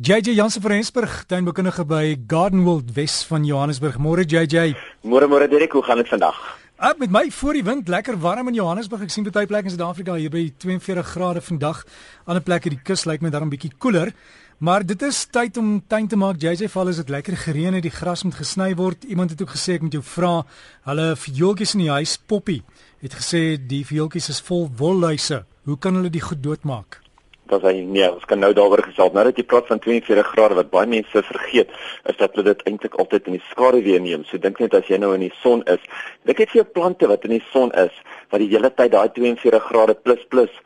JJ Jansen van Rensburg, tuinbekundige by Gardenwold Wes van Johannesburg. Môre JJ. Môre môre Derek, hoe gaan dit vandag? Up met my voor die wind, lekker warm in Johannesburg. Ek sien baie plekke in Suid-Afrika hier by 42 grade vandag. Ander plekke die kus lyk my daarom bietjie koeler. Maar dit is tyd om tuin te maak. JJ val as dit lekker gereën het, die gras moet gesny word. Iemand het ook gesê ek moet jou vra, hulle viooltjies in die huis, Poppy, het gesê die viooltjies is vol wolluise. Hoe kan hulle die goed doodmaak? Dat hy nee, ons kan nou daaroor gesels. Nou dat jy praat van 42 grade wat baie mense vergeet, is dat hulle dit eintlik altyd in die skaduwee neem. So dink net as jy nou in die son is, dink net vir jou plante wat in die son is, wat die hele tyd daai 42 grade plus plus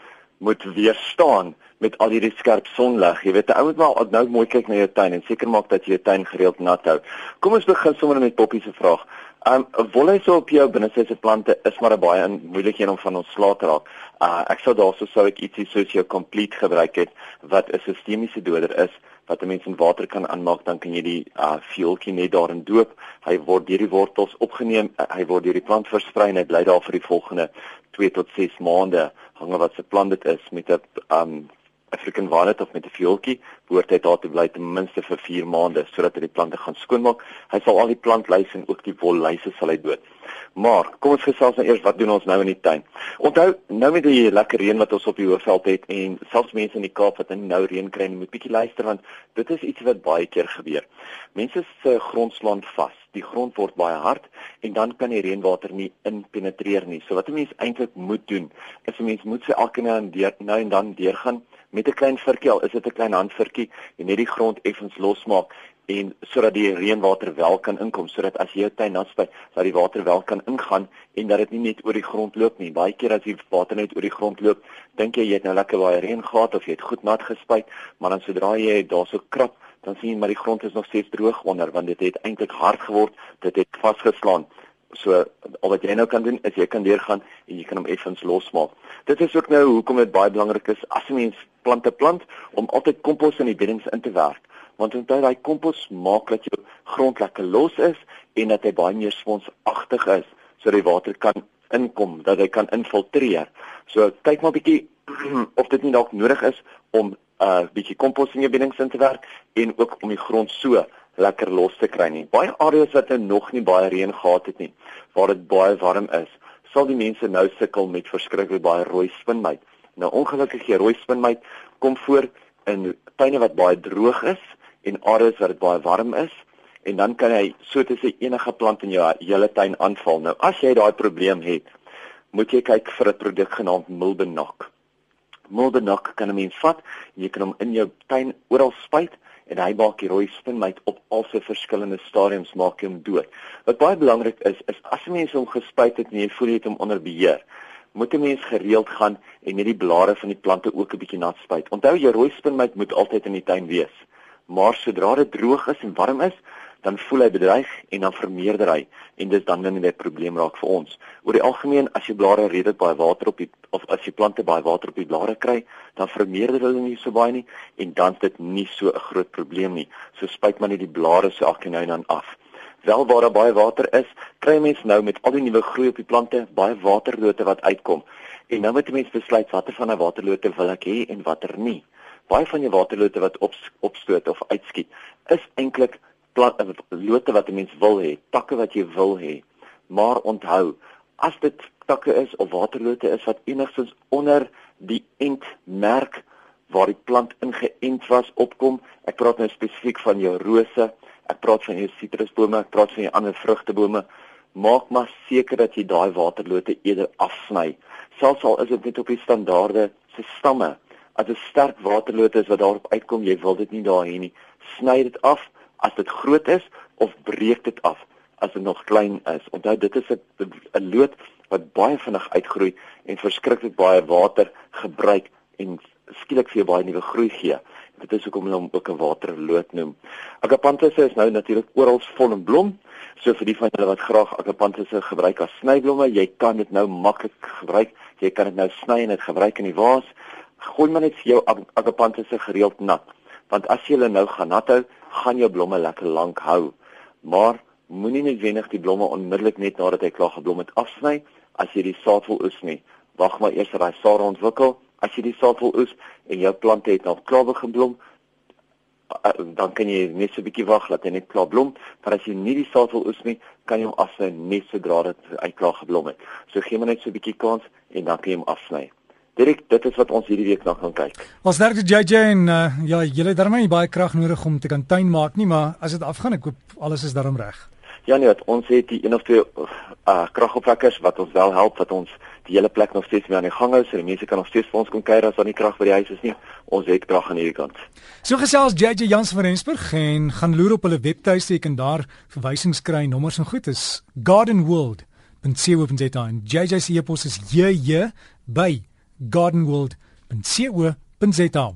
moet weerstaan met al hierdie skerp sonlig. Jy weet, ou moet maar nou mooi kyk na jou tuin en seker maak dat jy jou tuin gereeld nat hou. Kom ons begin sommer met Poppy se vraag. Um wolhuise op jou binneshuise plante is maar 'n baie moeilike een om van ons slaat te raak. Uh ek sou daarso sou ek ietsie soos jou complete gebruik het wat 'n sistemiese doder is wat 'n mens in water kan aanmaak dan kan jy die uh fueltjie net daarin doop. Hy word deur die wortels opgeneem, uh, hy word deur die plant versprei en hy bly daar vir die volgende 2 tot 6 maande hang wat se plant dit is met 'n um African violet of met 'n viooltjie, behoort hy daar te bly ten minste vir 4 maande sodat hy die plante gaan skoonmaak. Hy sal al die plantluise en ook die wolluise sal hy dood. Maar kom ons gesels nou eers wat doen ons nou in die tuin. Onthou, nou met die lekker reën wat ons op die hoofveld het en selfs mense in die Kaap wat nou reën kry, moet bietjie luister want dit is iets wat baie keer gebeur. Mense se grond slaan vas. Die grond word baie hard en dan kan die reënwater nie inpenetreer nie. So wat 'n mens eintlik moet doen, is 'n mens moet sy elke nou en deur nou en dan deurgaan met 'n klein virkie al is dit 'n klein handvirkie en net die grond effens losmaak en sodat die reënwater wel kan inkom sodat as jy jou tuin nat spuit dat die water wel kan ingaan en dat dit nie net oor die grond loop nie. Baie keer as die water net oor die grond loop dink jy jy het nou lekker baie reën gehad of jy het goed nat gespuit maar dan sodra jy daarso krap dan sien jy maar die grond is nog steeds droog onder want dit het eintlik hard geword dit het vasgeslaan So al wat jy nou kan doen is jy kan deurgaan en jy kan hom effens losmaak. Dit is ook nou hoekom dit baie belangrik is as 'n mens plante plant om altyd kompos in die beddings in te werk. Want onthou daai kompos maak dat jou grond lekker los is en dat hy baie meer sponsagtig is sodat die water kan inkom, dat hy kan infiltreer. So kyk maar bietjie of dit nie dalk nodig is om 'n uh, bietjie kompos in jou beddings in te werk en ook om die grond so lekker los te kry nie. Baie areas wat nou nog nie baie reën gehad het nie, waar dit baie warm is, sal die mense nou sukkel met verskriklik baie rooi spinmyt. Nou ongelukkig die rooi spinmyt kom voor in tuine wat baie droog is en areas waar dit baie warm is en dan kan hy so tussen enige plant in jou hele tuin aanval. Nou as jy daai probleem het, moet jy kyk vir 'n produk genaamd Milbenok. Milbenok kan 'n mens vat, jy kan hom in jou tuin oral spuit en hy maak die rooi spinmyt op al sy verskillende stadiums maak hom dood. Wat baie belangrik is, is as mense hom gespuit het en jy voel jy het hom onder beheer, moet 'n mens gereeld gaan en net die blare van die plante ook 'n bietjie nat spuit. Onthou jou rooi spinmyt moet altyd in die tuin wees. Maar sodra dit droog is en warm is, dan voel hy bedreig en dan vermeerder hy en dis dan wanneer dit 'n probleem raak vir ons. Oor die algemeen as jy blare redelik baie water op die of as jy plante baie water op die blare kry, dan vermeerder hulle nie so baie nie en dan is dit nie so 'n groot probleem nie. So spuit maar net die blare so elke nou dan af. Wel waar daar baie water is, kry mense nou met al die nuwe groei op die plante baie waterlote wat uitkom. En nou moet mense besluit watter van die waterlote wil ek hê en watter nie. Baie van die waterlote wat op opstoot of uitskiet, is eintlik plant lote wat 'n mens wil hê, takke wat jy wil hê. Maar onthou, as dit takke is of waterlote is wat enigstens onder die entmerk waar die plant ingeënt was opkom, ek praat nou spesifiek van jou rose, ek praat van jou sitrusbome, ek praat van jou ander vrugtebome, maak maar seker dat jy daai waterlote eerder afsny. Selfs al is dit net op die standaarde se stamme. As 'n sterk waterlote is wat daarop uitkom, jy wil dit nie daar hê nie, sny dit af as dit groot is of breek dit af as dit nog klein is. Onthou dit is 'n 'n loot wat baie vinnig uitgroei en verskriklik baie water gebruik en skielik vir jou baie nuwe groei gee. Dit is hoekom hulle hom ook 'n waterloot noem. Agapanthus is nou natuurlik oral vol in blom. So vir die van julle wat graag agapanthus gebruik as snyblomme, jy kan dit nou maklik gebruik. Jy kan dit nou sny en dit gebruik in die vaas. Gooi maar net vir jou agapanthus gereeld nat. Want as jy hulle nou gaan nat hou, gaan jou blomme lekker lank hou. Maar moenie net wenig die blomme onmiddellik net nadat hy klaar geblom het afsny as jy die saad wil oes nie. Wag maar eers dat hy saad ontwikkel. As jy die saad wil oes en jou plante het al klaar begin blom, uh, dan kan jy net so 'n bietjie wag dat hy net klaar blom, maar as jy nie die saad wil oes nie, kan jy hom afsny net sodra dit uitklaar geblom het. So gee maar net so 'n bietjie kans en dan kan jy hom afsny. Direk, dit is wat ons hierdie week na gaan kyk. Ons werk met JJ en uh, ja, julle het darmie baie krag nodig om te kan tuin maak nie, maar as dit afgaan, ek hoop alles is daarom reg. Ja nee, ons het die een of twee uh kragopwekkers wat ons wel help dat ons die hele plek nog steeds weer aan die gang hou, so die mense kan nog steeds vir ons kom kuier as daar nie krag by die huis is nie. Ons het krag aan hierdie kant. So gesels JJ Jans van Rensburg en gaan loer op hulle webtuiste, jy kan daar verwysings kry, nommers en goed is gardenworld.co.za en JJ se e-pos is jj by gardenworld.co.za